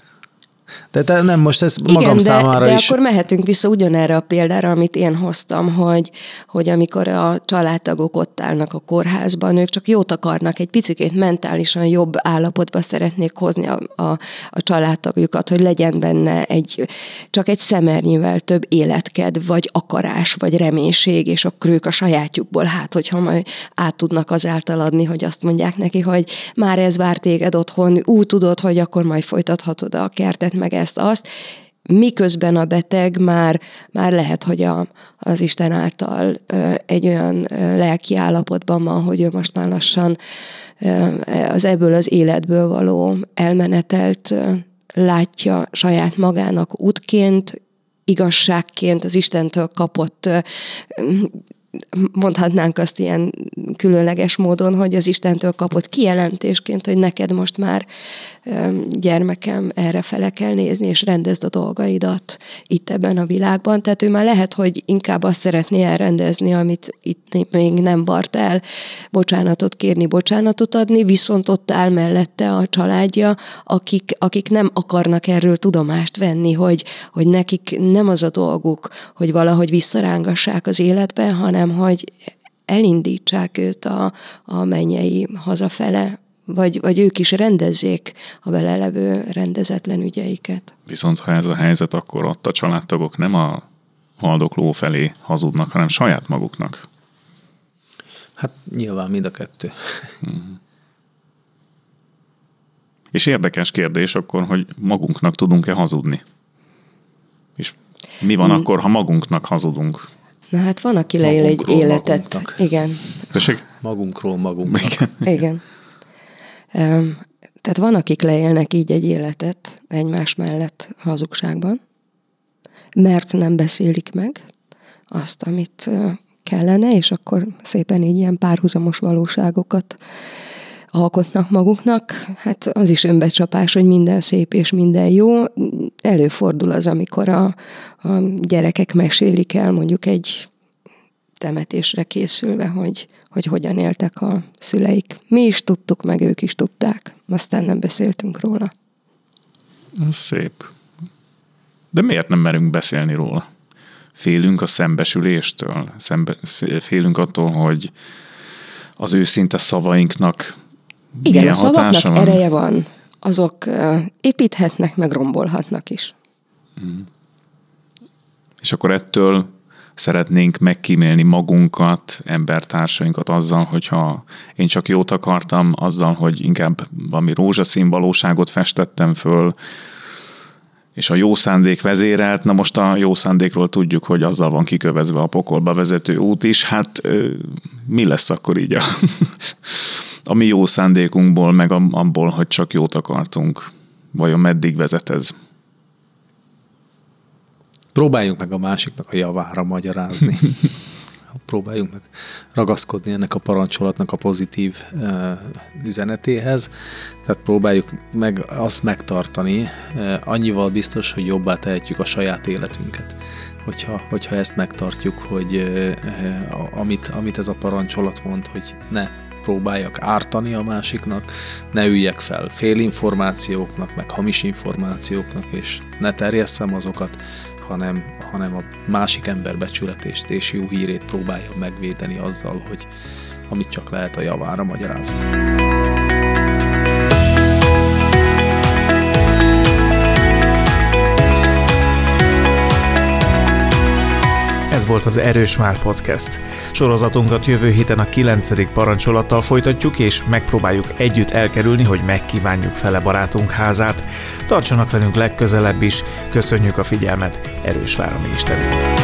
De te nem most ez magam
Igen, de,
számára
de
is.
akkor mehetünk vissza ugyanerre a példára, amit én hoztam, hogy, hogy amikor a családtagok ott állnak a kórházban, ők csak jót akarnak, egy picit mentálisan jobb állapotba szeretnék hozni a, a, a családtagjukat, hogy legyen benne egy, csak egy szemernyivel több életked, vagy akarás, vagy reménység, és akkor ők a sajátjukból, hát hogyha majd át tudnak azáltal adni, hogy azt mondják neki, hogy már ez vár téged otthon, úgy tudod, hogy akkor majd folytathatod a kertet, meg ezt-azt, miközben a beteg már, már lehet, hogy a, az Isten által ö, egy olyan ö, lelki állapotban van, hogy ő most már lassan ö, az ebből az életből való elmenetelt ö, látja saját magának útként, igazságként, az Istentől kapott ö, mondhatnánk azt ilyen különleges módon, hogy az Istentől kapott kijelentésként, hogy neked most már gyermekem erre fele kell nézni, és rendezd a dolgaidat itt ebben a világban. Tehát ő már lehet, hogy inkább azt szeretné elrendezni, amit itt még nem bart el, bocsánatot kérni, bocsánatot adni, viszont ott áll mellette a családja, akik, akik nem akarnak erről tudomást venni, hogy, hogy nekik nem az a dolguk, hogy valahogy visszarángassák az életbe, hanem hogy elindítsák őt a, a mennyei hazafele, vagy, vagy ők is rendezzék a vele levő rendezetlen ügyeiket.
Viszont ha ez a helyzet, akkor ott a családtagok nem a haldokló felé hazudnak, hanem saját maguknak.
Hát nyilván mind a kettő.
És érdekes kérdés akkor, hogy magunknak tudunk-e hazudni? És mi van hmm. akkor, ha magunknak hazudunk?
Na hát van, aki leél egy életet. Magunknak. Igen.
Tessék? Magunkról magunknak. Igen.
Igen. Um, tehát van, akik leélnek így egy életet egymás mellett hazugságban, mert nem beszélik meg azt, amit kellene, és akkor szépen így ilyen párhuzamos valóságokat alkotnak maguknak. Hát az is önbecsapás, hogy minden szép és minden jó. Előfordul az, amikor a, a gyerekek mesélik el mondjuk egy temetésre készülve, hogy, hogy hogyan éltek a szüleik. Mi is tudtuk, meg ők is tudták. Aztán nem beszéltünk róla.
Szép. De miért nem merünk beszélni róla? Félünk a szembesüléstől? Szembe, félünk attól, hogy az őszinte szavainknak
Igen, a szavaknak van? ereje van. Azok építhetnek, meg rombolhatnak is. Mm.
És akkor ettől szeretnénk megkímélni magunkat, embertársainkat azzal, hogyha én csak jót akartam, azzal, hogy inkább valami rózsaszín valóságot festettem föl, és a jó szándék vezérelt, na most a jó szándékról tudjuk, hogy azzal van kikövezve a pokolba vezető út is, hát mi lesz akkor így a, a mi jó szándékunkból, meg abból, hogy csak jót akartunk? Vajon meddig vezet ez?
Próbáljunk meg a másiknak a javára magyarázni. Próbáljunk meg ragaszkodni ennek a parancsolatnak a pozitív uh, üzenetéhez. Tehát próbáljuk meg azt megtartani, uh, annyival biztos, hogy jobbá tehetjük a saját életünket. Hogyha, hogyha ezt megtartjuk, hogy uh, amit, amit ez a parancsolat mond, hogy ne próbáljak ártani a másiknak, ne üljek fel félinformációknak, meg hamis információknak, és ne terjesszem azokat, hanem, hanem a másik ember becsületést és jó hírét próbálja megvédeni azzal, hogy amit csak lehet a javára magyarázunk.
Volt az Erős Már Podcast. Sorozatunkat jövő héten a 9. parancsolattal folytatjuk, és megpróbáljuk együtt elkerülni, hogy megkívánjuk fele barátunk házát. Tartsanak velünk legközelebb is, köszönjük a figyelmet, Erős Vár a mi Istenünk.